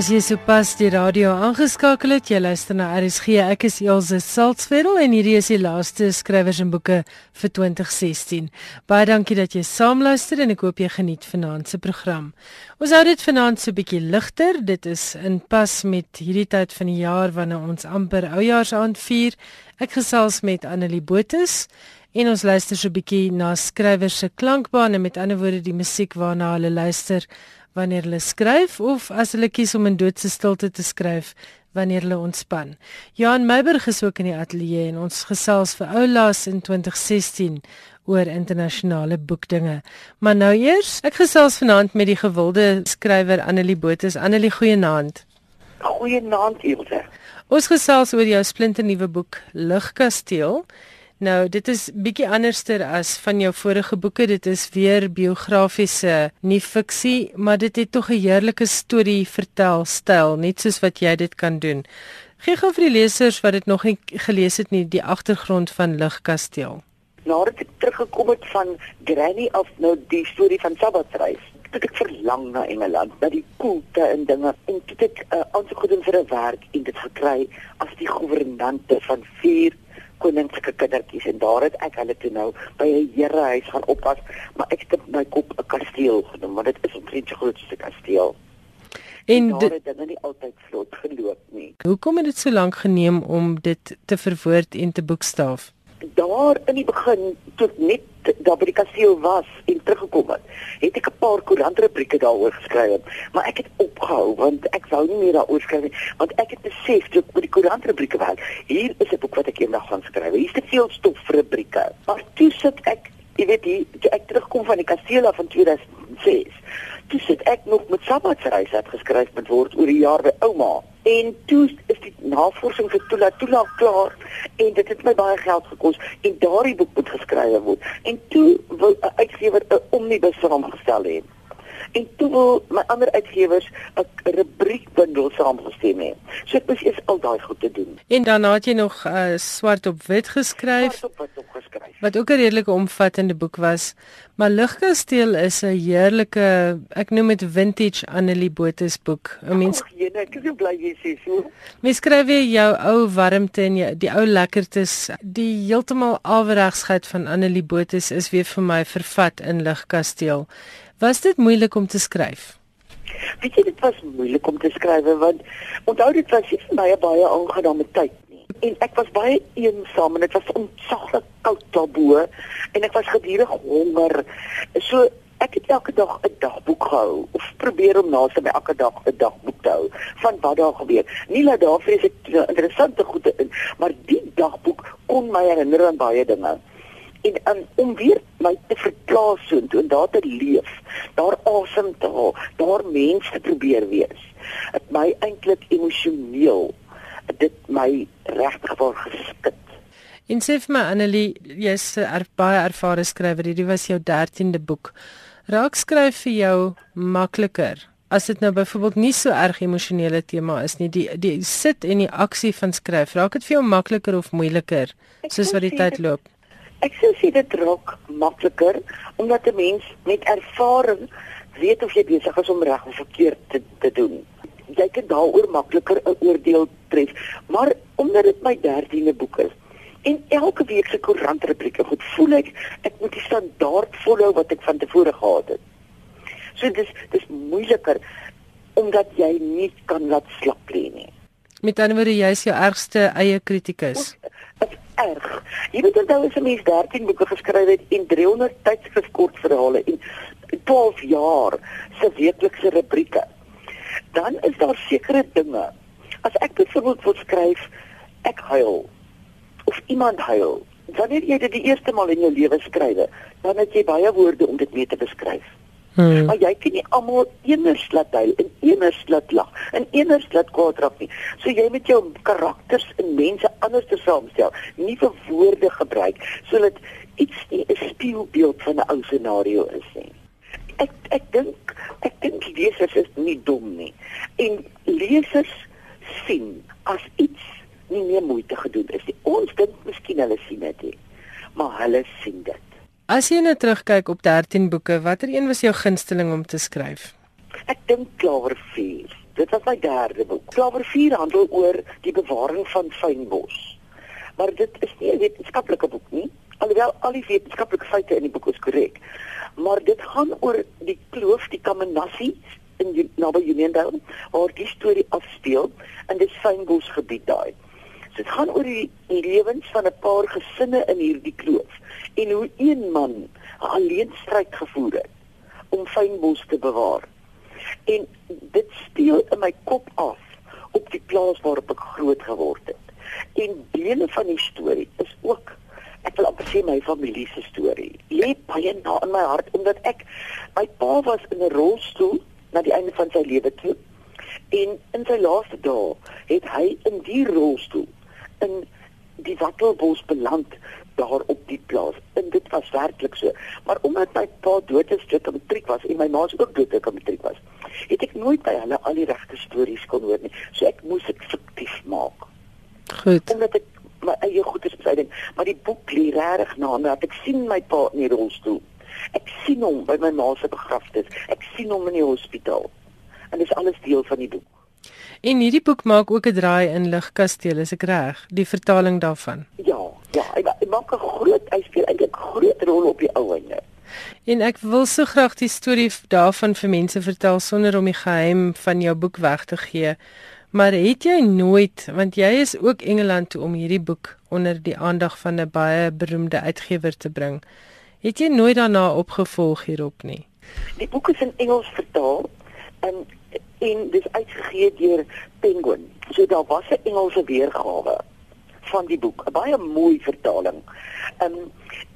As jy sopas die radio aangeskakel het, jy luister na RSG. Ek is Elsje Salzwetel en hierdie is die laaste skrywers en boeke vir 2016. Baie dankie dat jy saamluister en ek hoop jy geniet vanaand se program. Ons hou dit vanaand so bietjie ligter. Dit is in pas met hierdie tyd van die jaar wanneer ons amper oujaarsaand vier. Ek gesels met Annelie Botus en ons luister so 'n bietjie na skrywers se klankbane, met ander woorde die musiek waarna hulle luister wanneer hulle skryf of as hulle kies om in doodse stilte te skryf wanneer hulle ontspan. Johan Meiberg is ook in die ateljee en ons gesels vir Oulaas in 2016 oor internasionale boekdinge. Maar nou eers, ek gesels vanaand met die gewilde skrywer Annelie Botus. Annelie, goeienaand. Goeienaand, Ilse. Ons gesels oor jou splinternuwe boek Ligkasteel. Nou, dit is bietjie anderster as van jou vorige boeke. Dit is weer biografiese, nie fiksie, maar dit het tog 'n heerlike storie vertel styl, net soos wat jy dit kan doen. Gee gou vir die lesers wat dit nog nie gelees het nie, die agtergrond van Ligkasteel. Nadat ek teruggekom het van Granny of nou die storie van Sabbatreis, het ek verlang na Engeland, na die koelte en dinge en dit het 'n uh, aansoek gedoen vir 'n werk en dit gekry as die gouvernante van vier koninklike kindertjies en daar het ek hulle toe nou by 'n herehuis gaan oppas, maar ek het my kop 'n kasteel genoem, want dit is omtrent so groot soos 'n kasteel. En dit het dan nie altyd vlot geloop nie. Hoekom het dit so lank geneem om dit te verwoord en te boekstaaf? Daar in die begin toe net daar by die kasteel was en teruggekom het, het ek 'n paar koerantrubrieke daaroor geskryf, maar ek het opgehou want ek wou nie meer daaroor skryf nie, want ek het besef toe met die koerantrubrieke wel, hier is 'n boek wat ek eendag gaan skryf. Hier is te veel stof vir rubrieke. Maar toe sit ek, jy weet, hier, ek terugkom van die kasteel af in 2006 toe sit ek nog met sabbatsreis het geskryf met word oor die jaar by ouma en toe is die navorsing vir Tula Tula klaar en dit het my baie geld gekos en daardie boek moet geskryf word. En toe wil 'n uitgewer 'n omnibus saamgestel hê en toe wil my ander uitgewers 'n rubriekbundel saamgestem hê so ek moes eers al daai goed te doen en dan het jy nog uh, swart op wit geskryf swart op wit opgeskryf wat ook 'n redelike omvattende boek was Maar Ligkasteel is 'n heerlike, ek noem dit vintage Annelie Botus boek. 'n Mens Ag, jene, ek is so bly jy sê so. Mens skryf weer jou ou warmte en jou, die ou lekkertes, die heeltemal alweregsheid van Annelie Botus is weer vir my vervat in Ligkasteel. Was dit moeilik om te skryf? Weet jy dit was moeilik om te skryf want onthou dit was vir my 'n baie aangename tyd en ek was baie eensaam en dit was ontsaglik koud daarbo en ek was gedurig honger. So ek het elke dag 'n dagboek gehou of probeer om naaste by elke dag 'n dagboek te hou van wat daar gebeur. Nie dat daar vrees ek interessante goede in, maar die dagboek kon my herinner aan baie dinge. En um, om weer my te verplaas so en daar te leef, daar asem te haal, daar mense te probeer wees. Dit my eintlik emosioneel dit my regtig wel geskit. En sê vir my Annelie, jy's 'n er, baie ervare skrywer. Hierdie was jou 13de boek. Raak skryf vir jou makliker as dit nou byvoorbeeld nie so erg emosionele tema is nie. Die die sit en die aksie van skryf, raak dit vir jou makliker of moeiliker soos wat die tyd loop? Ek sou sê dit raak makliker omdat 'n mens met ervaring weet of jy besig is om reg of verkeerd te, te doen jy kan daaroor makliker 'n oordeel tref. Maar omdat dit my 13de boek is en elke week se koerantrubrieke goed voel ek ek moet die standaard volhou wat ek van tevore gehad het. So dis dis moeiliker omdat jy nie kan laat slap lê nie. Met ander woorde jy is jou ergste eie kritikus. Dit erg. Jy weet onthou as 'n mens 13 boeke geskryf het en 300 tydskrifkortverhale en 12 jaar se weeklikse rubrieke dan is daar sekere dinge. As ek byvoorbeeld wil skryf ek huil of iemand huil, wanneer jy dit die eerste maal in jou lewe skryf, dan het jy baie woorde om dit mee te beskryf. Hmm. Maar jy kan nie almal eeners laat huil en eeners laat lag en eeners laat kwaad raak nie. So jy moet jou karakters en mense anders te saamstel, nie vir woorde gebruik sodat iets nie 'n spieelbeeld van 'n ou scenario is nie ek ek dink ek dink lesers is nie dom nie. En lesers sien as iets nie meer moeite gedoen is nie. Ons dink miskien hulle sien dit maar hulle sien dit. As jy nou terugkyk op 13 boeke, watter een was jou gunsteling om te skryf? Ek dink Klavervuur. Dit was my derde boek. Klawer 4 handel oor die bewaring van fynbos. Maar dit is nie 'n wetenskaplike boek nie. Alhoewel al die wetenskaplike feite in die boek is korrek. Maar dit gaan oor die kloof, die Kamanassi in naby Uniondale waar die storie afspeel in die fynbos gebied daai. Dit gaan oor die lewens van 'n paar gesinne in hierdie kloof en hoe een man alleen stryd gevoer het om fynbos te bewaar. En dit speel in my kop af op die plaas waarop ek groot geword het. En dele van die storie is ook ek wil amper sê my familie se storie. Lê baie na in my hart omdat ek my pa was in 'n rolstoel na die einde van sy lewe toe. En in sy laaste dae het hy in die rolstoel in die Wattelbos beland daar op die plaas. En dit was werklik so. Maar omdat my pa dood is toe ek matriek was en my ma se ook dood toe ek matriek was, het ek nooit by hulle al die regte stories kon hoor nie. So ek moes dit fiktief maak. Goed. Omdat ek my eie goeie besluit, maar die boek lê regtig na my dat ek sien my pa in die rolstoel. Ek sien hom by my ma se begrafnis. Ek sien hom in die hospitaal. En dit is alles deel van die boek. En hierdie boek maak ook 'n draai in Ligkasteel, is ek reg? Die vertaling daarvan. Ja, ja, hy, maak 'n groot hy speel eintlik 'n groot rol op die ou einde. En ek wil so graag die storie daarvan vir mense vertel sonder om die geheim van jou boek weg te gee. Maar het jy nooit, want jy is ook Engeland toe om hierdie boek onder die aandag van 'n baie beroemde uitgewer te bring. Het jy nooit daarna opgevolg hierop nie? Die boek is in Engels vertaal en en dis uitgegee deur Penguin. So daar was 'n Engelse weergawe van die boek, 'n baie mooi vertaling. Ehm um,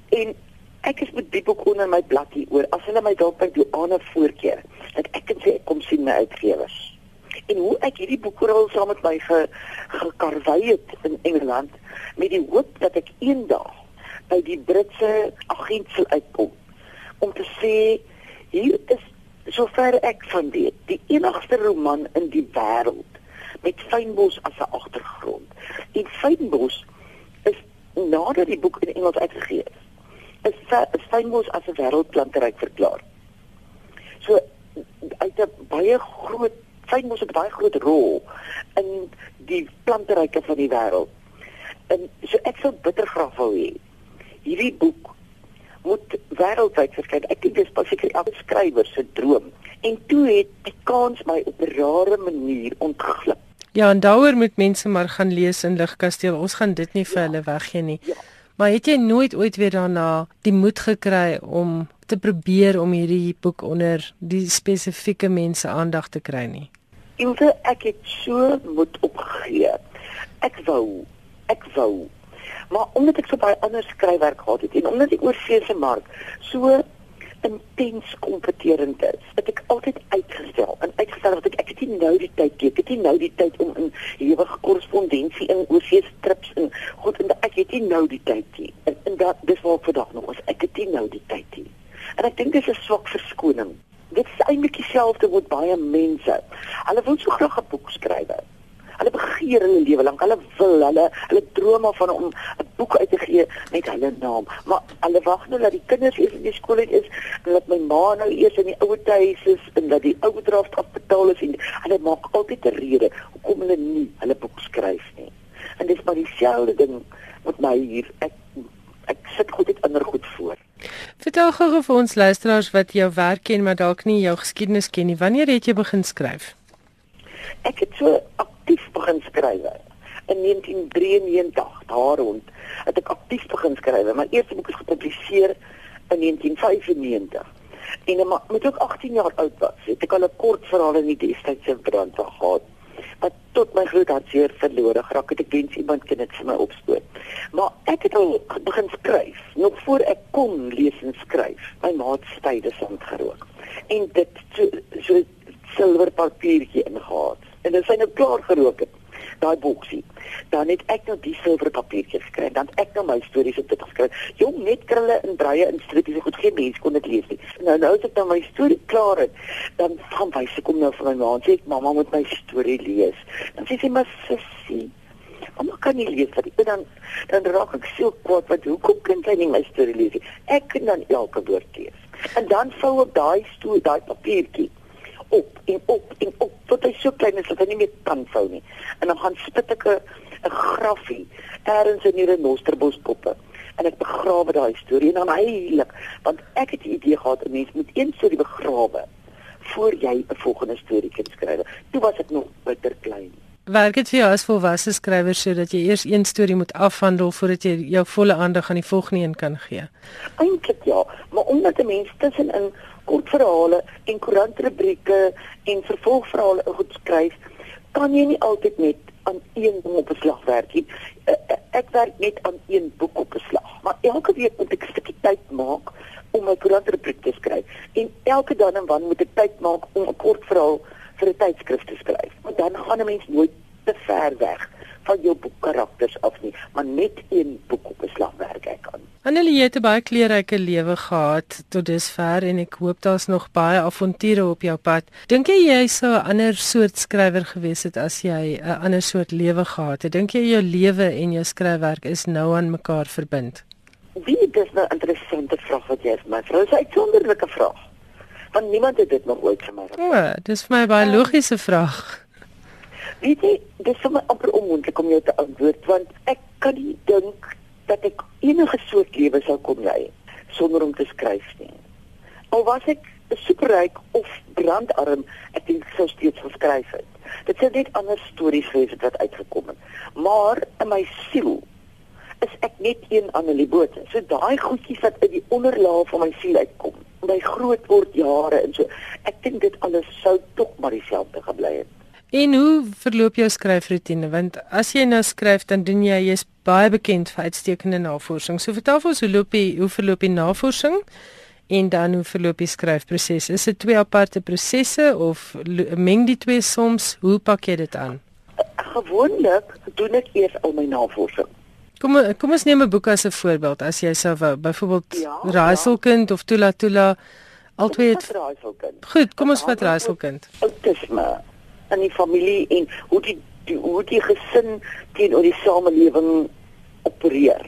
en ek is met die boek onder my bladjie oor. As hulle my dalk by Joanna voorkeer, dat ek kan sê ek kom sien my uitgewers. En hoe ek hierdie boek oral saam met my ge, gekarwei het in Engeland met die hoop dat ek eendag by die Britse agent sal uitkom om te sê hier is sover ek van weet, die enigste roman in die wêreld met fynbos as 'n agtergrond. En fynbos is nadat die boek in Engels uitgegee is, is, is fynbos as 'n wêreldplanteryk verklaar. So uit 'n baie groot fynbos 'n baie groot rol in die planteryke van die wêreld. En so ek sou bitter graag wou hê hierdie boek moet wêreldwyd verskyn. Ek dink dis basies elke skrywer se droom. En toe het die kans my op 'n rare manier ontglip. Ja, en daaroor moet mense maar gaan lees in Ligkasteel. Ons gaan dit nie vir ja. hulle weggee nie. Ja. Maar het jy nooit ooit weer daarna die moed gekry om te probeer om hierdie boek onder die spesifieke mense aandag te kry nie? Ilse, ek het so moed opgegee. Ek wou, ek wou Maar omdat ek so baie ander skryfwerk gehad het en omdat die oorsese mark so intens kompeterend is, het ek altyd uitgestel en uitgestel dat ek ek het nie nou die tyd nie. Ek het nie nou die tyd om in ewige korrespondensie in oorsese trips en goed en ek het nie nou die tyd nie. En, en dat dis waar ek vandag nog is. Ek het nie nou die tyd nie. En ek dink dis 'n swak verskoning. Dit is eintlik dieselfde met baie mense. Hulle wil so graag 'n boek skryf. Hulle begeer hulle lewe lank. Hulle wil, hulle hulle droom van om 'n boek uit te gee met hulle naam. Maar hulle wag nou dat die kinders eers in die skool is en dat my ma nou eers in die ouer huis is en dat die oordraft afbetaal is en hulle maak altyd 'n rede hoekom hulle nie hulle boek skryf nie. En dis maar dieselfde ding met my hier. Ek ek sit goed dit ander goed voor. Vertel gou vir ons luisteraars wat jou werk ken maar dalk nie jou geskiedenis ken nie. Wanneer het jy begin skryf? Ek het so aktief begin skryf in 1993 daar rond het ek aktief begin skryf. My eerste boek is gepubliseer in 1995. En maar met ook 18 jaar oud was, het ek al 'n kort verhaal in die destydse brandwag gehad. Wat tot my groot hartseer verlore geraak het. Ek wens iemand kan dit vir my opspoor. Maar ek het al begin skryf nog voor ek kon lees en skryf. My maat styde saam gerook. En dit so so silwer papiertjie ingehaat en dit sy nou klaar gerook het daai boksie. Dan het ek nou die silwer papiertjies gekry dan ek nou my stories op dit geskryf jong net krulle en breie in strippies goed geen mens kon dit lees nie. Nou nou as ek dan my storie klaar het dan gaan wys ek kom nou vir my ma en sê ek mamma moet my storie lees. Dan sê sy maar sussie Mamma kan nie lees wat ek dan dan raak ek so kwaad wat hoekom kan sy nie my storie lees nie? Ek kan dan elke woord lees. En dan vou ek daai stoel daai papiertjie op en op en op tot hy so klein is dat hy nie meer kan vou nie. En dan gaan spit ek 'n graffie ergens in die renosterbospoppe en ek begrawe daai storie en dan heilig want ek het die idee gehad 'n mens moet een storie begrawe voor jy 'n volgende storie kan skryf. Toe was ek nog bitter klein. Werk dit vir jou as volwasse skrywer sodat jy eers een storie moet afhandel voordat jy jou volle aandag aan die volgende een kan gee? Eintlik ja, maar omdat 'n mens tussenin kortverhale en koerantrubrieke en vervolgverhale goed skryf, kan jy nie altyd net aan een ding op 'n slag werk nie. Eh, eh, ek werk net aan een boek op 'n slag, maar elke week moet ek 'n stukkie tyd maak om my koerantrubriek te skryf en elke dan en dan moet ek tyd maak om 'n kort verhaal vir 'n tydskrif te skryf. Want dan gaan 'n mens nooit te ver weg van jou boekkarakters af nie, maar net een boek op 'n slag werk ek aan. Annelie het 'n baie kleurryke lewe gehad tot dusver en ek hoop daar's nog baie avonture op jou pad. Dink jy jy sou 'n ander soort skrywer gewees het as jy 'n ander soort lewe gehad het? Dink jy jou lewe en jou skryfwerk is nou aan mekaar verbind? Wie dis nou 'n interessante vraag wat jy het, my vrou. Dis 'n uitsonderlike vraag. Want niemand het dit nog ooit vir my gevra. Ja, dis vir my 'n baie logiese vraag. Weet jy, dis my amper onmoontlik om jou te antwoord want ek kan nie dink dat ek enige soort lewe sou kon lei sonder om te skryf nie. Al was ek superryk of brandarm, ek dink sou steeds geskryf het. Dit sou net ander stories gewees het wat uitgekom het. Maar in my siel is ek net een Annelie Botha. So daai goedjies wat uit die onderlaag van my siel uitkom, my groot word jare en so. Ek dink dit alles sou tog maar dieselfde gebly het. En hoe verloop jou skryfroetine? Want as jy nou skryf, dan doen jy jy's baie bekend vir uitstekende navorsing. So vertel vir ons hoe loop die hoe verloop die navorsing? En dan hoe verloop die skryfproses? Is dit twee aparte prosesse of meng die twee soms? Hoe pak jy dit aan? Gewoonlik doen ek eers al my navorsing. Kom kom ons neem 'n boek as 'n voorbeeld. As jy sou wou, byvoorbeeld ja, Raaiselkind ja. of Tula Tula, albei het Goed, kom ons vat Raaiselkind. Autisme in die familie en hoe die, die hoe die gesin teenoor die samelewing opereer.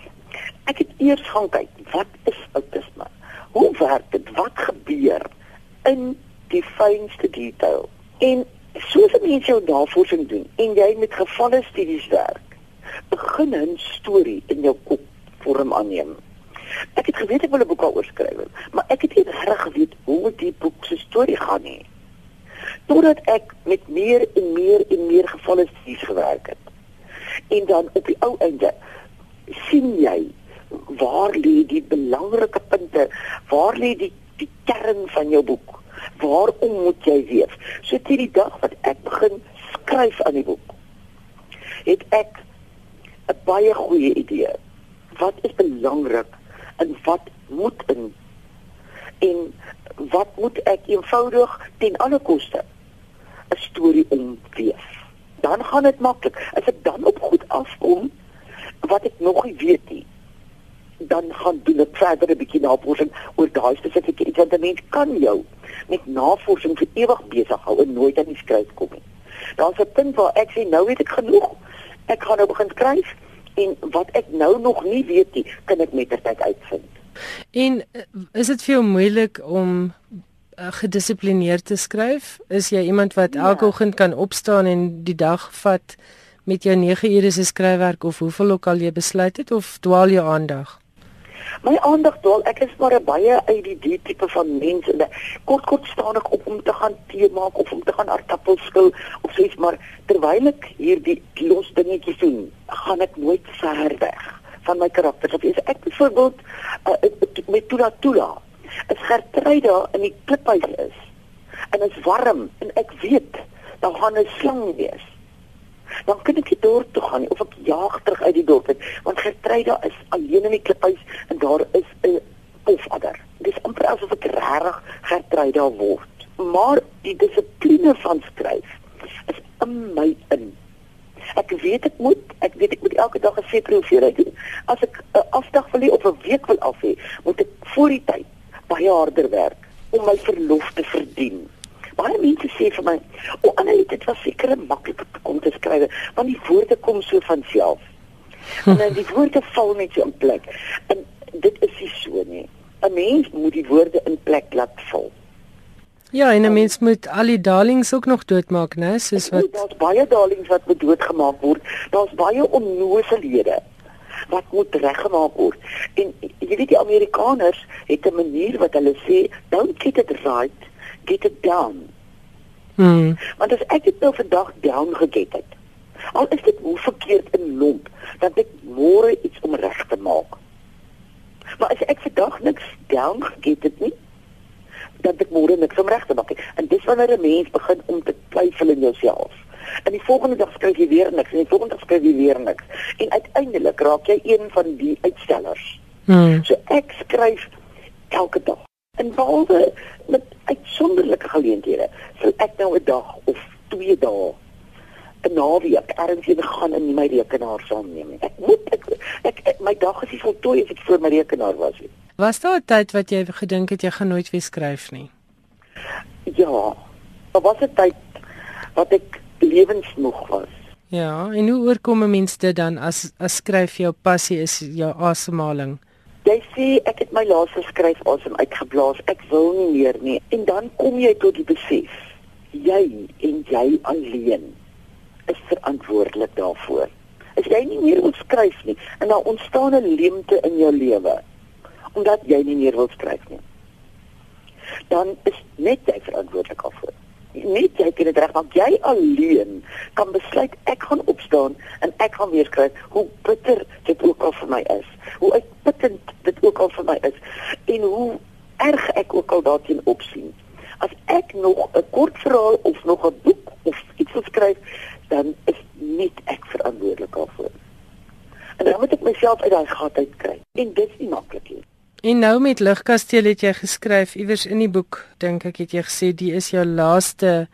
Ek het eers gaan kyk, wat is autisme? Hoe werk dit? Wat gebeur in die fynste detail? En soos mense jou navorsing doen en jy met gevalle studies werk, begin 'n storie in jou kop vorm aanneem. Ek het geweet ek wil 'n boek daaroor skryf, maar ek het nie reg geweet hoe die boek se storie gaan nie. Totdat ek met meer en meer en meer gevalle studies gewerk het. En dan op die ou einde sien jy waar lê die belangrike punte, waar lê die die kern van jou boek? Waarom moet jy weet? So teen die dag wat ek begin skryf aan die boek, het ek 'n baie goeie idee. Wat is belangrik en wat moet in en wat moet ek eenvoudig ten alle koste 'n storie omweef. Dan gaan dit maklik. As ek dan op goed afkom wat ek nog nie weet nie, dan gaan doen ek verder 'n bietjie navorsing oor daai spesifieke iets want 'n mens kan jou met navorsing vir ewig besig hou en nooit aan die skryf kom nie. Daar's 'n punt waar ek sê nou weet ek genoeg ek gaan nou begin skryf en wat ek nou nog nie weet nie, kan ek met tyd uitvind. En eh, is dit vir jou moeilik om uh, gedissiplineerd te skryf? Is jy iemand wat ja. elke oggend kan opstaan en die dag vat met jou 9 ure se skryfwerk of hoeveel ook al jy besluit het of dwaal jy aandag? My aandag dwaal, ek is maar 'n baie ADD tipe van mens en kort kort staan ek op om te gaan tee maak of om te gaan aardappels skil of so iets maar terwyl ek hierdie los dingetjies doen, gaan ek nooit ver weg van my karakter. Ek byvoorbeeld uh, met Tula Tula. Gertry daar in die kliphuis is. En dit is warm en ek weet daar gaan 'n slang wees dan kan ek nie dorp toe gaan of ek jaag terug uit die dorp uit want Gertruida is alleen in die kliphuis en daar is 'n pofadder. Dis amper asof ek regtig Gertruida word. Maar die dissipline van skryf is in my in. Ek weet ek moet, ek weet ek moet elke dag 'n sekere hoeveelheid doen. As ek 'n afdag wil hê of 'n week wil af hê, moet ek voor die tyd baie harder werk om my verlof te verdien baie mense sê vir my, "O, Annelie, dit was seker maklik om te skryf, want die woorde kom so van self." En dan die woorde val net so in plek. En dit is nie so nie. 'n Mens moet die woorde in plek laat val. Ja, en 'n mens moet al die darlings ook nog doodmaak, né? Soos wat Daar's baie darlings wat moet doodgemaak word. Daar's baie onnoselhede wat moet reggemaak word. En jy weet die Amerikaners het 'n manier wat hulle sê, don't get it right, get it down. Hmm. Want as ek dit nou vandag down geget het, al is dit hoe verkeerd in lomp, dan ek môre iets om reg te maak. Maar as ek vandag niks down geget het nie, dan ek môre niks om reg te maak nie. En dis wanneer 'n mens begin om te twyfel in jouself. En die volgende dag skryf jy weer niks en die volgende dag skryf jy weer niks. En uiteindelik raak jy een van die uitstellers. Hmm. So ek skryf elke dag. En behalwe met uitsonderlike geleenthede, sal ek nou 'n dag of twee dae 'n naweek ergens heen gaan en my rekenaar saamneem. nie. Ek moet ek, ek, ek my dag is nie voltooi as dit voor my rekenaar was nie. Was daar 'n tyd wat jy gedink het jy gaan nooit weer skryf nie? Ja. Daar was 'n tyd wat ek lewensmoeg was. Ja, en hoe oorkom 'n mens dit dan as as skryf jou passie is jou asemhaling? Jy sê ek het my laaste skryf asem uitgeblaas. Ek wil nie meer nie. En dan kom jy tot die besef jy en jy alleen is verantwoordelik daarvoor. As jy nie meer wil skryf nie en daar ontstaan 'n leemte in jou lewe omdat jy nie meer wil skryf nie. Dan is net jy verantwoordelik daarvoor. Net jy kan dit regmaak. Jy alleen kan besluit ek gaan opstaan en ek gaan weer skryf hoe bitter dit ook al vir my is. Hoe uitputtend dit ook al vir my is en hoe erg ek ook al daarteen opsien. As ek nog 'n kort verhaal of nog 'n boek of iets wil skryf, dan is net ek verantwoordelik daarvoor. En dan moet ek myself uit daai gat uitkry. En dit is nie maklik nie. En nou met Ligkasteel het jy geskryf iewers in die boek, dink ek het jy gesê die is jou laaste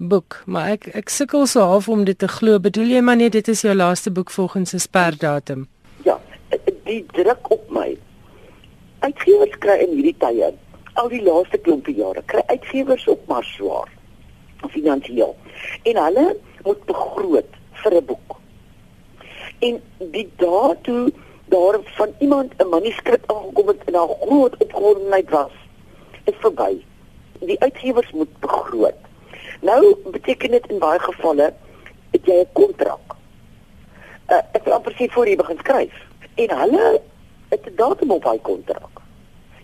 boek, maar ek ek sukkel so half om dit te glo. Bedoel jy maar net dit is jou laaste boek volgens 'n sperdatum? Ja, die druk op my. Uitgewers kry in hierdie tye, al die laaste klompie jare, kry uitgewers op maar swaar finansiëel. En hulle moet begroot vir 'n boek. En die dae toe daar van iemand 'n manuskrip aangekom het en daar groot opgewondenheid was, is verby. Die uitgewers moet begroot. Nou beteken dit in baie gevalle het jy 'n kontrak. Uh, ek wil amper sê voor jy begin skryf. En hulle het 'n datum op daai kontrak.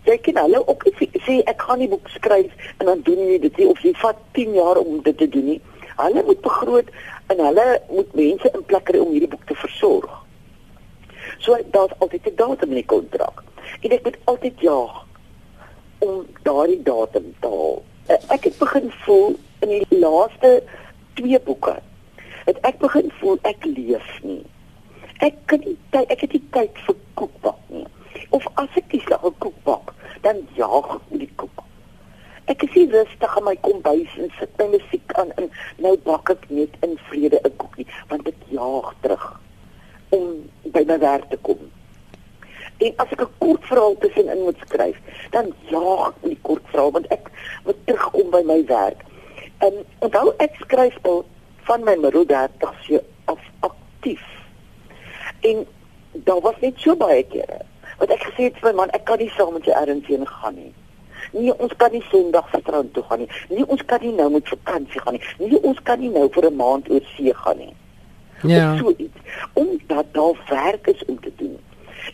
Jy kan hulle ook nie sê ek gaan die boek skryf en dan doen jy dit nie of jy vat 10 jaar om dit te doen nie. Hulle moet begroot en hulle moet mense in plek kry om hierdie boek te versorg. So daar's altyd 'n datum in die kontrak. En ek moet altyd jaag om daardie datum te haal. Eh, Ek het begin voel in die laaste twee boeke het ek begin voel ek leef nie. Ek kan nie ek het nie tyd vir koekbak nie. Of as ek kies 'n koekbak, dan jaag ek met die koek. Ek nie rustig in my kombuis en sit my musiek aan en nou bak ek net in vrede 'n koekie want dit jaag terug om by my werk te kom. En as ek 'n kort verhaal tussenin moet skryf, dan jaag ek die kort verhaal want ek moet terugkom by my werk. En onthou ek skryf al van my middel 30 se af aktief. En daar was net so baie kere wat ek gesê het vir my man, ek kan nie saam met jou ergens heen gaan nie. Nee, ons kan nie Sondag strand toe gaan nie. Nee, ons kan nie nou met vakansie gaan nie. Nee, ons kan nie nou vir 'n maand oor see gaan nie. Ja. Of so iets. Omdat daar werk is om te doen.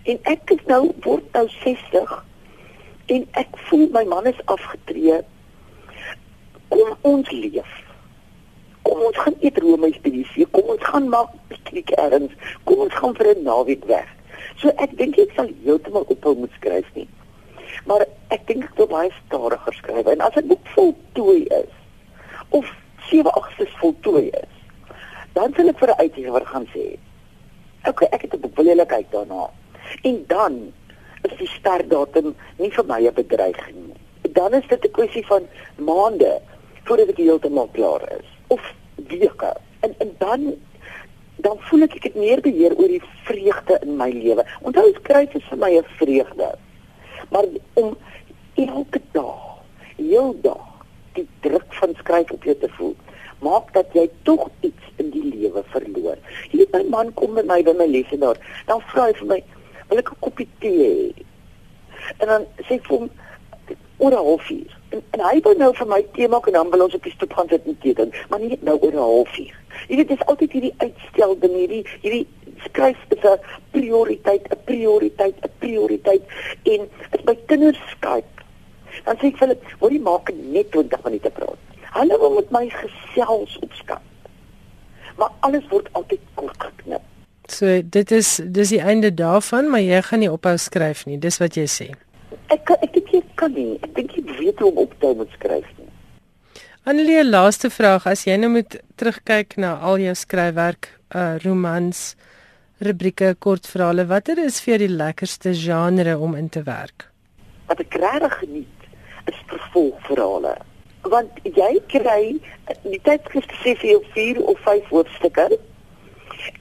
En ek is nou word nou 60 en ek voel my man is afgetree. Kom ons leef. Kom ons gaan eet roomys by die see. Kom ons gaan maak piknik ergens. Kom ons gaan vir 'n naweek weg. So ek dink ek sal heeltemal ophou moet skryf nie. Maar ek dink ek wil baie stadiger skryf en as 'n boek voltooi is of 7 Augustus voltooi is, dan sal ek vir 'n uitgewer gaan sê, "Oké, okay, ek het 'n kyk daarna?" En dan is die startdatum nie vir my 'n bedreiging nie. Dan is dit 'n kwessie van maande voordat ek heeltemal klaar is of weke. En en dan dan voel ek ek het meer beheer oor die vreugde in my lewe. Onthou skryf is vir my 'n vreugde. Maar om elke dag, heeldag die druk van skryf op jou te voel, maak dat jy tog iets in die lewe verloor. Hier my man kom met my by my lesenaar, dan vra hy vir my, "Wil ek 'n koppie tee hê?" En dan sê ek vir hom oor 'n halfuur. En, en hy wou nou vir my tee maak en dan wil ons op die stoep gaan sit en tee drink, maar nie nou oor 'n halfuur. Jy weet, dis altyd hierdie uitstel ding, hierdie hierdie skryf is 'n prioriteit, 'n prioriteit, 'n prioriteit en as my kinders Skype, dan sê ek vir hulle, "Hoor jy maak net 20 minute praat." Hulle wil met my gesels op Skype. Maar alles word altyd kort geknip. So dit is dis die einde daarvan, maar jy gaan nie ophou skryf nie. Dis wat jy sê. Ek ek dink jy kan nie. Ek dink jy weet hoe om op te hou met skryf nie. Annelie, laaste vraag, as jy nou moet terugkyk na al jou skryfwerk, uh romans, rubrieke, kortverhale, watter is vir jou die lekkerste genre om in te werk? Wat ek regtig geniet, is vervolgverhale. Want jy kry die tydskrif sê vir jou 4 of 5 hoofstukke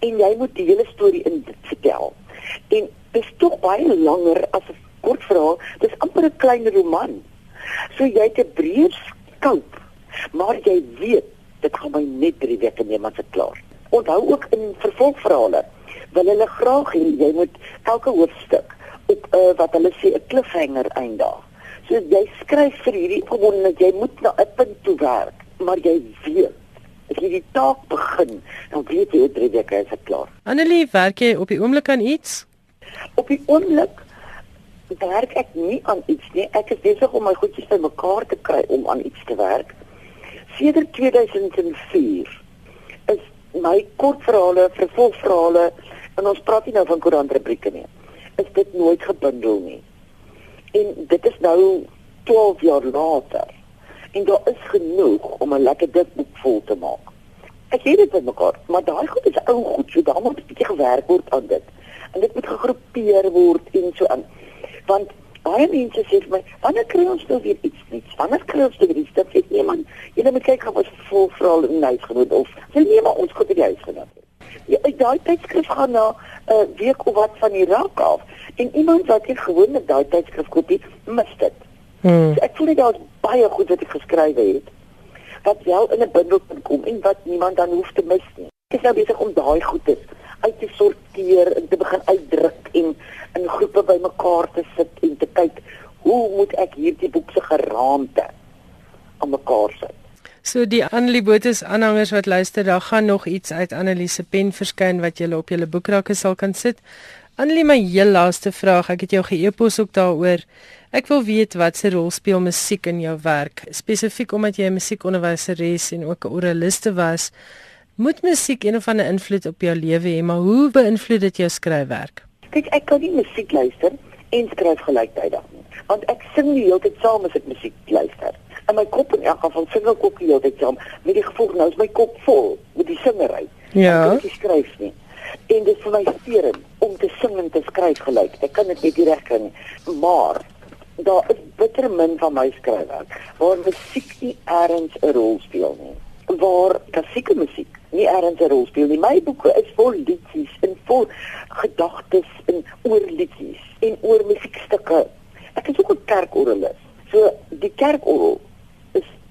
en jy moet die hele storie in vertel. En dit is tog baie langer as 'n kortverhaal. Dit is amper 'n klein roman. So jy het 'n breër skoop, maar jy weet dit gaan my net 3 weke neem as dit klaar. Onthou ook in vervolgverhale wil hulle graag hê jy moet elke hoofstuk op uh, wat hulle sê 'n cliffhanger eindig. So jy skryf vir hierdie gewoon dat jy moet na 'n punt toe werk, maar jy weet as jy die taak begin, dan weet jy drie weke is dit klaar. Annelie, werk jy op die oomblik aan iets? Op die oomblik werk ek nie aan iets nie. Ek is besig om my goedjies bymekaar te kry om aan iets te werk. Sedert 2004 is my kortverhale, vervolgverhale en ons praat nie nou van koerantrubrieke nie. Is dit nooit gebundel nie. En dit is nou 12 jaar later. En daar is genoeg om 'n lekker dik boek vol te maak. Ek het dit bymekaar, maar daai goed is ou goed, so daar moet 'n bietjie gewerk word aan dit. En dit moet gegroepeer word en so aan. Want baie mense sê vir my, "Wanneer kry ons nou weer iets nuuts? Wanneer kry ons weer iets?" Dit sê nee man, jy moet kyk of ons vol vrol in huis genoem of nee maar ons goed in die huis genoem uit daai tydskrif gaan na 'n uh, eh, week of wat van Irak af en iemand wat nie gewoonlik daai tydskrif koop nie, mis dit. Hmm. So ek voel dit daar's baie goed wat ek geskryf het wat wel in 'n bundel kan kom en wat niemand dan hoef te mis nie. Ek is nou besig om daai goedes uit te sorteer en te begin uitdruk en in groepe bymekaar te sit en te kyk hoe moet ek hierdie boek se geraamte aan mekaar sit. So die Annelie Botus aanhangers wat luister, daar gaan nog iets uit Annelie se pen verskyn wat jy op julle boekrakke sal kan sit. Annelie, my heel laaste vraag, ek het jou ge-e-pos ook daaroor. Ek wil weet wat se rol speel musiek in jou werk, spesifiek omdat jy 'n musiekonderwyseres en ook 'n oraliste was. Moet musiek een of ander invloed op jou lewe hê, maar hoe beïnvloed dit jou skryfwerk? Kyk, ek kan nie musiek luister en skryf gelyktydig nie, want ek sing die hele tyd saam as ek musiek luister in my kop in elk geval sing ek ook die hele tyd saam met die gevolg nou is my kop vol met die singery. Ja. Ek skryf nie. En dit is vir my steun om te sing en te skryf gelyk. Ek kan dit net nie reg kry nie. Maar daar is bitter min van my skryfwerk waar musiek nie eers 'n rol speel nie. Waar klassieke musiek nie eers 'n rol speel nie. My boeke is vol liedjies en vol gedagtes en oor liedjies en oor musiekstukke. Ek is ook 'n kerkoralis. So die kerkorgel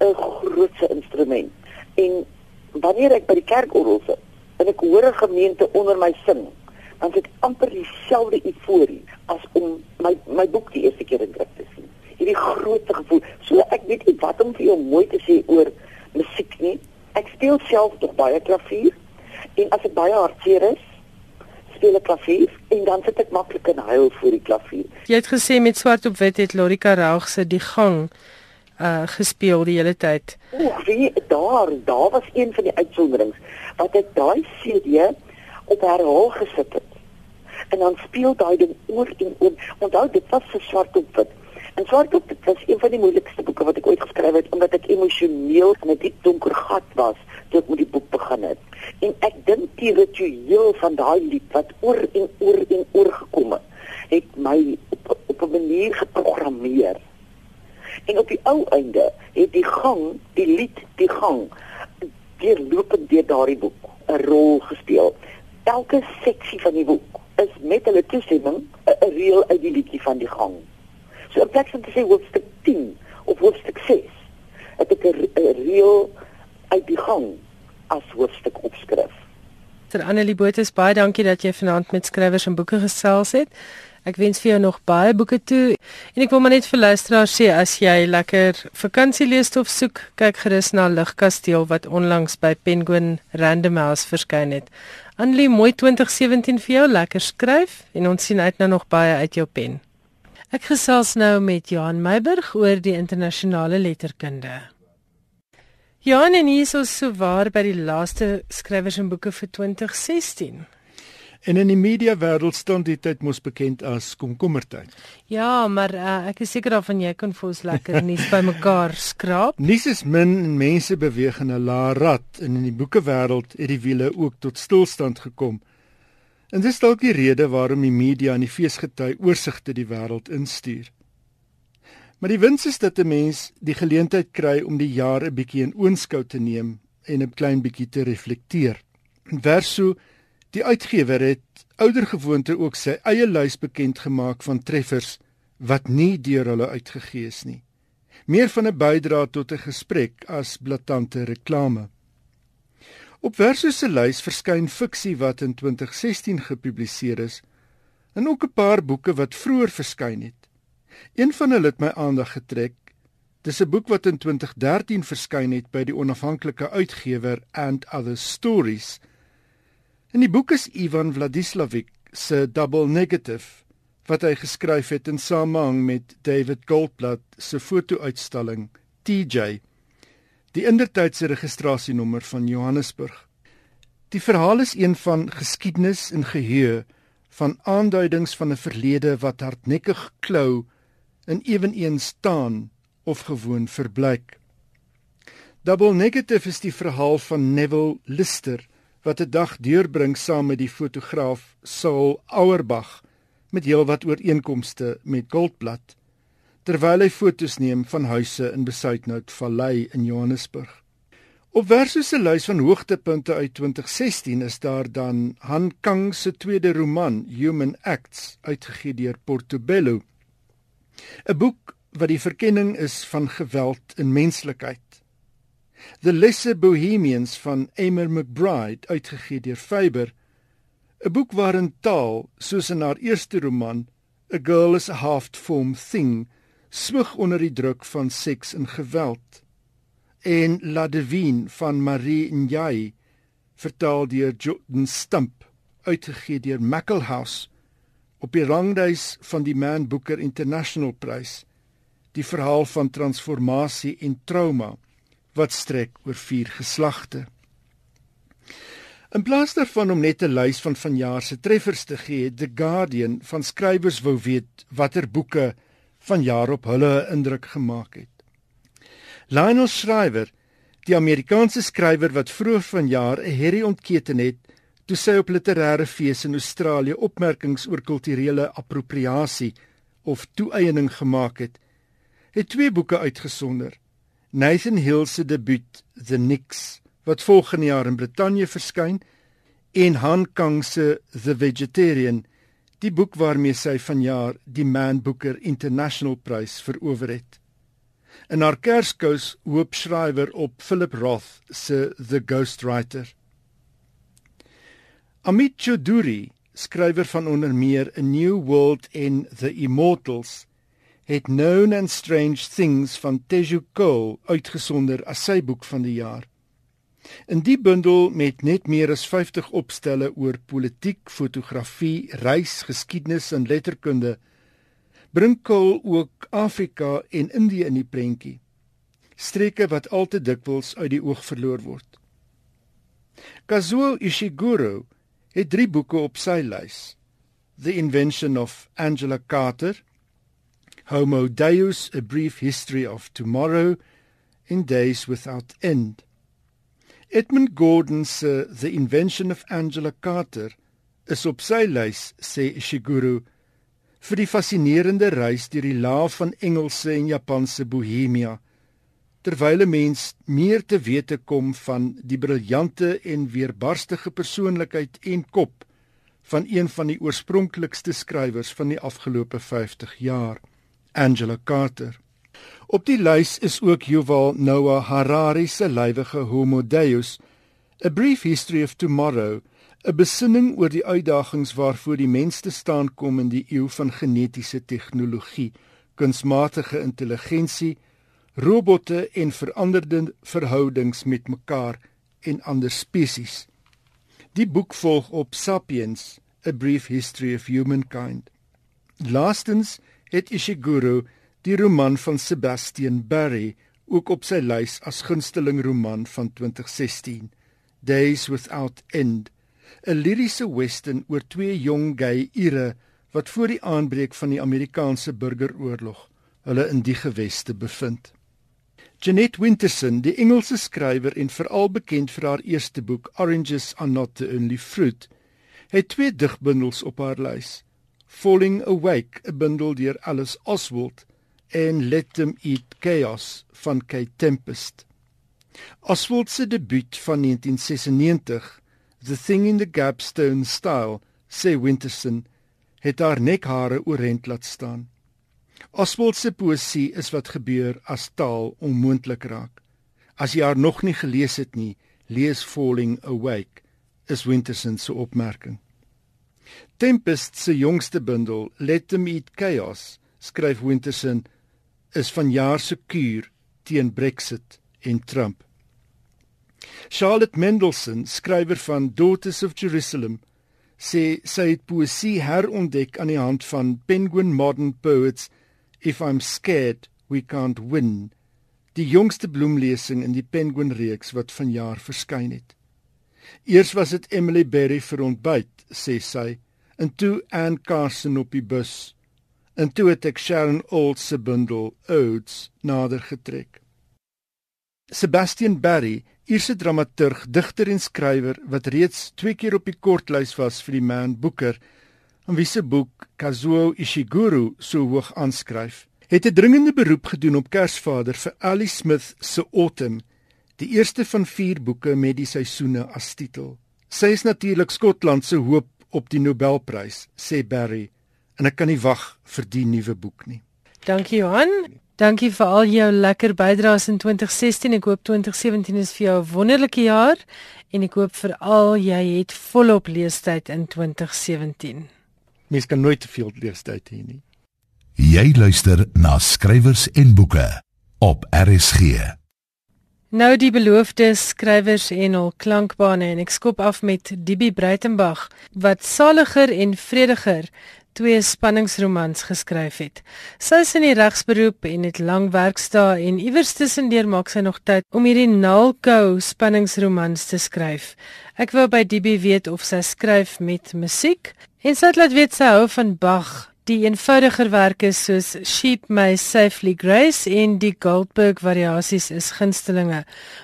'n grootse instrument. En wanneer ek by die kerkorgel sit en ek hoor 'n gemeente onder my sing, dan het ek amper dieselfde euforie as om my my boek die eerste keer in druk te sien. Hierdie groot gevoel. So ek weet nie wat om vir jou mooi te sê oor musiek nie. Ek speel self tog baie klavier en as ek baie hartseer is, speel ek klavier en dan sit ek maklik in huil voor die klavier. Jy het gesê met swart op wit het Lorika Raug se die gang uh gespeel die hele tyd. Oek, wie daar, daar was een van die uitsonderings wat ek daai CD op herhaal gesit het. En dan speel daai ding oor en oor. Onthou dit was vir swart op wit. En swart op wit was een van die moeilikste boeke wat ek ooit geskryf het omdat ek emosioneel in 'n diep donker gat was toe ek met die boek begin het. En ek dink die ritueel van daai lied wat oor en oor en oor gekom het, het my op op 'n manier geprogrammeer En op die ou einde het die gang, die lied, die gang deurlopend deur daardie boek 'n rol gespeel. Elke seksie van die boek is met hulle toestemming 'n reël uit die liedjie van die gang. So in plaas van te sê hoofstuk 10 of hoofstuk 6, het ek 'n reël uit die gang as hoofstuk opskrif. Dr. Annelie Botha, baie dankie dat jy vanaand met skrywers en boeke gesels het. Ek wens vir jou nog baie boeke toe. En ek wil maar net vir luisteraars sê as jy lekker vakansie lees of soek, kyk gerus na Ligkasteel wat onlangs by Penguin Random House verskyn het. Annelie, mooi 2017 vir jou, lekker skryf en ons sien uit nou nog baie uit jou pen. Ek gesels nou met Johan Meiburg oor die internasionale letterkunde. Johan en hier is ons so waar by die laaste skrywers en boeke vir 2016. En in die media wêreld staan dit tyd mos bekend as komkommertyd. Ja, maar uh, ek is seker daarvan jy kan vir ons lekker nuus bymekaar skraap. Nuus is min en mense beweeg in 'n lae rad en in die boekewêreld het die wiele ook tot stilstand gekom. En dis dalk die rede waarom die media en die feesgety oorsigte die wêreld instuur. Maar die wins is dat 'n mens die geleentheid kry om die jaar 'n bietjie in oënskou te neem en 'n klein bietjie te reflekteer. Verso Die uitgewer het oudergewoonte ook sy eie lys bekend gemaak van treffers wat nie deur hulle uitgegee is nie. Meer van 'n bydrae tot 'n gesprek as blaatante reklame. Op Versus se lys verskyn fiksie wat in 2016 gepubliseer is en ook 'n paar boeke wat vroeër verskyn het. Een van hulle het my aandag getrek. Dis 'n boek wat in 2013 verskyn het by die onafhanklike uitgewer And Other Stories In die boek is Ivan Vladislavic se Double Negative wat hy geskryf het in samehang met David Goldblatt se foto-uitstalling TJ die indertydse registrasienommer van Johannesburg. Die verhaal is een van geskiedenis en geheue van aanduidings van 'n verlede wat hardnekkig klou en eweneens staan of gewoon verbleik. Double Negative is die verhaal van Neville Lister wat 'n dag deurbring saam met die fotograaf Saul Auerbach met heelwat ooreenkomste met Goldblatt terwyl hy fotos neem van huise in Besuitnout Vallei in Johannesburg. Op Versus se lys van hoogtepunte uit 2016 is daar dan Han Kang se tweede roman Human Acts uitgegee deur Portobello. 'n Boek wat die verkenning is van geweld en menslikheid. The Lesser Bohemians van Emer McBride uitgegee deur Faber 'n boek waarin taal soos in haar eerste roman A Girl is a Half-Formed Thing swig onder die druk van seks en geweld en La Divine van Marie Njai vertaal deur Jordan Stump uitgegee deur Mackelhouse op die rangdys van die Man Booker International Prys die verhaal van transformasie en trauma wat strek oor vier geslagte. In plaas daarvan om net 'n lys van vanjaar se treffers te gee, The Guardian van skrywers wou weet watter boeke vanjaar op hulle indruk gemaak het. Lionel Shriver, die Amerikaanse skrywer wat vroeër vanjaar 'n herrie ontketen het toe sy op literêre fees in Australië opmerkings oor kulturele appropriasie of toeëning gemaak het, het twee boeke uitgesonder. Nathan Hill se debuut The Nix wat volgende jaar in Brittanje verskyn en Han Kang se The Vegetarian die boek waarmee sy vanjaar die Man Booker International Prys verower het. In haar Kerskous hoop skrywer op Philip Roth se The Ghostwriter. Amit Choudhury, skrywer van onder meer A New World en The Immortals het Known and Strange Things van Teju Cole uitgesonder as sy boek van die jaar. In die bundel met net meer as 50 opstelle oor politiek, fotografie, reis, geskiedenis en letterkunde, bring Cole ook Afrika en Indië in die prentjie. Streke wat al te dikwels uit die oog verloor word. Kazuo Ishiguro het drie boeke op sy lys. The Invention of Angela Carter, Homo Deus, A Brief History of Tomorrow, in Days Without End. Edmund Gordon se The Invention of Angela Carter is op sy lys, sê Ishiguro, vir die fascinerende reis deur die laaf van Engelse en Japanse Bohemia, terwyl 'n mens meer te wete kom van die briljante en weerbarstige persoonlikheid en kop van een van die oorspronklikste skrywers van die afgelope 50 jaar. Angela Carter. Op die lys is ook Yuval Noah Harari se lywige Homo Deus, A Brief History of Tomorrow, 'n besinning oor die uitdagings waarvoor die mens te staan kom in die eeu van genetiese tegnologie, kunsmatige intelligensie, robotte en veranderde verhoudings met mekaar en ander spesies. Die boek volg op Sapiens: A Brief History of Humankind. Laastens het Ishiguro die roman van Sebastian Barry ook op sy lys as gunsteling roman van 2016, Days Without End, 'n liriese western oor twee jong gay ire wat voor die aanbreek van die Amerikaanse burgeroorlog hulle in die geweste bevind. Jeanette Winterson, die Engelse skrywer en veral bekend vir haar eerste boek Oranges Are Not the Only Fruit, het twee digbundels op haar lys. Falling Awake, 'n bundel deur Alice Oswald, en Let Them Eat Chaos van Kate Tempest. Oswald se debuut van 1996, The Thing in the Gapstone Style, sê Winterson, het haar nekhare oorent laat staan. Oswald se poesie is wat gebeur as taal onmoontlik raak. As jy haar nog nie gelees het nie, lees Falling Awake, is Winterson se opmerking. Tempest se jongste bundel, Let Them Eat Chaos, skryf Winterson, is van jaar se kuur teen Brexit en Trump. Charlotte Mendelssohn, skrywer van Daughters of Jerusalem, sê sy het poesie herontdek aan die hand van Penguin Modern Poets If I'm Scared We Can't Win, die jongste bloemlesing in die Penguin reeks wat vanjaar verskyn het. Eers was dit Emily Berry vir ontbyt, sê sy, en toe Anne Carson op die bus En toe het ek Sharon Old se bundel Odes nader getrek. Sebastian Barry, Ierse dramaturg, digter en skrywer wat reeds twee keer op die kortlys was vir die Man Booker, en wie se boek Kazuo Ishiguro so hoog aanskryf, het 'n dringende beroep gedoen op Kersvader vir Ali Smith se Autumn, die eerste van 4 boeke met die seisoene as titel. Sy is natuurlik Skotland se hoop op die Nobelprys, sê Barry en ek kan nie wag vir die nuwe boek nie. Dankie Johan. Dankie vir al jou lekker bydraes in 2016. Ek hoop 2017 is vir jou 'n wonderlike jaar en ek hoop veral jy het volop leestyd in 2017. Mens kan nooit te veel leestyd hê nie. Jy luister na skrywers en boeke op RSG. Nou die beloofde skrywers en hul klankbane en ek skop af met Dibie Breitenberg wat saliger en vrediger twee spanningsromans geskryf het. Sy is in die regsberoep en het lang werkstae en iewers tussendeur maak sy nog tyd om hierdie Nalco spanningsromans te skryf. Ek wou by DB weet of sy skryf met musiek en sy het laat weet sy hou van Bach. Die eenvoudiger werke soos Sheep May Safely Grace en die Goldberg variasies is gunstelinge.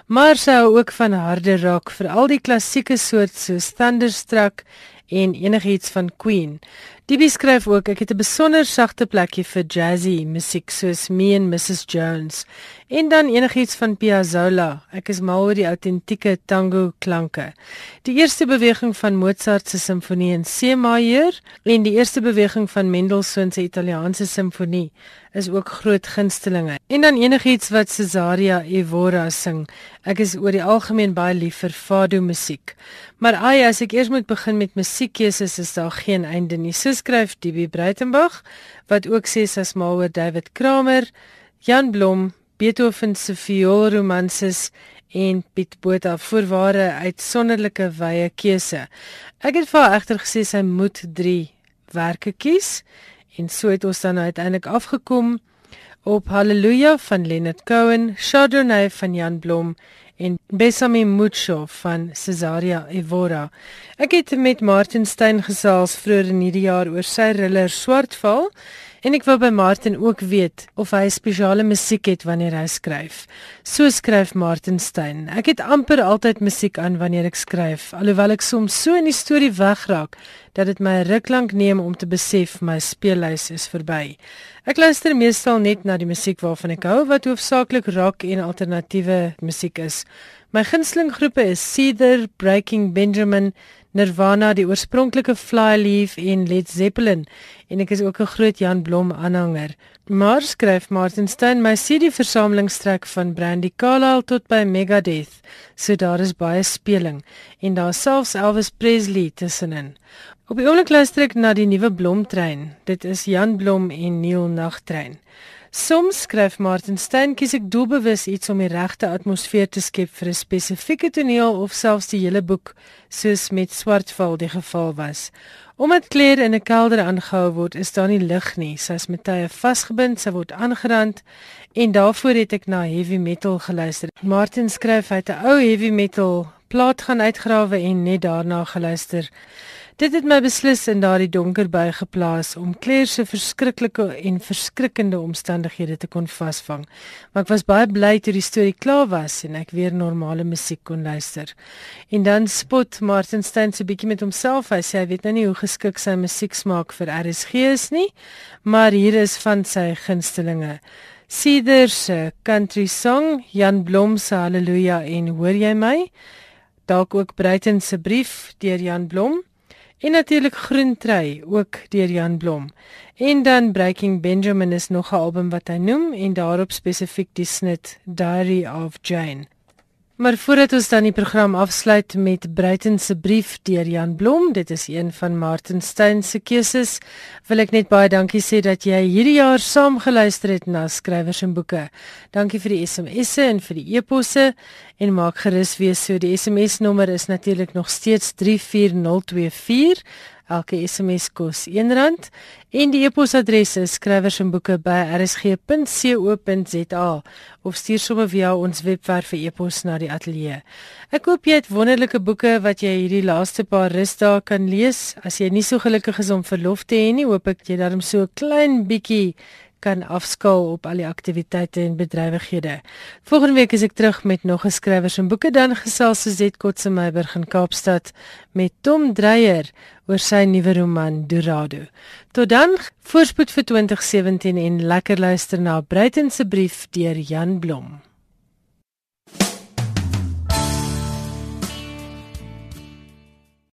Maar sy hou ook van harde rock, veral die klassieke soort soos Thunderstruck en enigiets van Queen. Die beskryf ook ek het 'n besonder sagte plekjie vir jazzy musiek soos Me and Mrs Jones en dan enigiets van Piazzolla. Ek is mal oor die autentieke tango klanke. Die eerste beweging van Mozart se simfonie in C majeur en die eerste beweging van Mendelssohn se Italiaanse simfonie is ook groot gunstelinge. En dan enigiets wat Cesaria Evora sing. Ek is oor die algemeen baie lief vir fado musiek. Maar ai, as ek eers moet begin met musiekkeuses is daar geen einde nie. So skryf DB Breitenberg wat ook sê sy is mal oor David Kramer, Jan Blom, Beethoven se vioolromanses en Piet Botha voorware uitsonderlike wye keuse. Ek het vir egter gesê sy moet 3 werke kies en so het ons dan uiteindelik afgekom op Hallelujah van Leonard Cohen, Chardonnay van Jan Blom en Besame Mucho van Cesaria Evora. Ek het met Martin Stein gesels vroeër in hierdie jaar oor sy thriller Swartval En ek wou by Martin ook weet of hy spesiale musiek het wanneer hy skryf. So skryf Martin Stein. Ek het amper altyd musiek aan wanneer ek skryf, alhoewel ek soms so in die storie wegraak dat dit my ruk lank neem om te besef my speellys is verby. Ek luister meestal net na die musiek waarvan ek hou wat hoofsaaklik rock en alternatiewe musiek is. My gunsteling groepe is Cedar, Breaking Benjamin, Nirvana, die oorspronklike Flyleaf en Led Zeppelin en ek is ook 'n groot Jan Blom aanhanger. Maar skryf Martin Stein my CD versameling strek van Brandy Carlile tot by Megadeth. So daar is baie speling en daar selfs Elvis Presley tussenin. Op die oomblik luister ek na die nuwe Blomtrein. Dit is Jan Blom en Neil Nagtrein. Soms skryf Martin Stein kies ek doelbewus iets om die regte atmosfeer te skep vir 'n spesifieke toneel of selfs die hele boek, soos met Swartval die geval was. Omdat Claire in 'n kelder aangehou word, is daar nie lig nie. Sy is met tye vasgebind, sy word aangerand en daarvoor het ek na heavy metal geluister. Martin skryf hy het 'n ou heavy metal plaat gaan uitgrawe en net daarna geluister. Dit het my beslis in daardie donker by geplaas om Claire se verskriklike en verskrikkende omstandighede te kon vasvang. Maar ek was baie bly toe die storie klaar was en ek weer normale musiek kon luister. En dan spot Martin Stein se bietjie met homself. Hy sê hy weet nou nie hoe geskik sy musiek smaak vir RSG is nie, maar hier is van sy gunstelinge. Cedar se country song, Jan Blom se Halleluja en hoor jy my? Dalk ook Bruiten se brief deur Jan Blom. En natuurlik Groentrey ook deur Jan Blom. En dan Breaking Benjamin is nog 'n album wat hy noem en daarop spesifiek die snit Diary of Jane. Maar voordat ons dan die program afsluit met Bruiten se brief deur Jan Blom, dit is een van Martin Stein se keuses, wil ek net baie dankie sê dat jy hierdie jaar saam geluister het na skrywers en boeke. Dankie vir die SMS'e en vir die e-posse en maak gerus weer so die SMS nommer is natuurlik nog steeds 34024 Elke SMS kos R1 en die e-posadres is skrywersenboeke@rsg.co.za of stuur sommer via ons webwerf vir e-pos na die ateljee. Ek hoop jy het wonderlike boeke wat jy hierdie laaste paar rusdae kan lees. As jy nie so gelukkig is om verlof te hê nie, hoop ek jy daarom so 'n klein bietjie kan afskaal op al die aktiwiteite en bedrywighede. Volgende week is ek terug met nog 'n skrywers en boeke dan gesels se Zetkotse Meiberg in Kaapstad met Tom Dreyer oor sy nuwe roman Dorado. Tot dan, voorspoed vir 2017 en lekker luister na Bruiten se brief deur Jan Blom.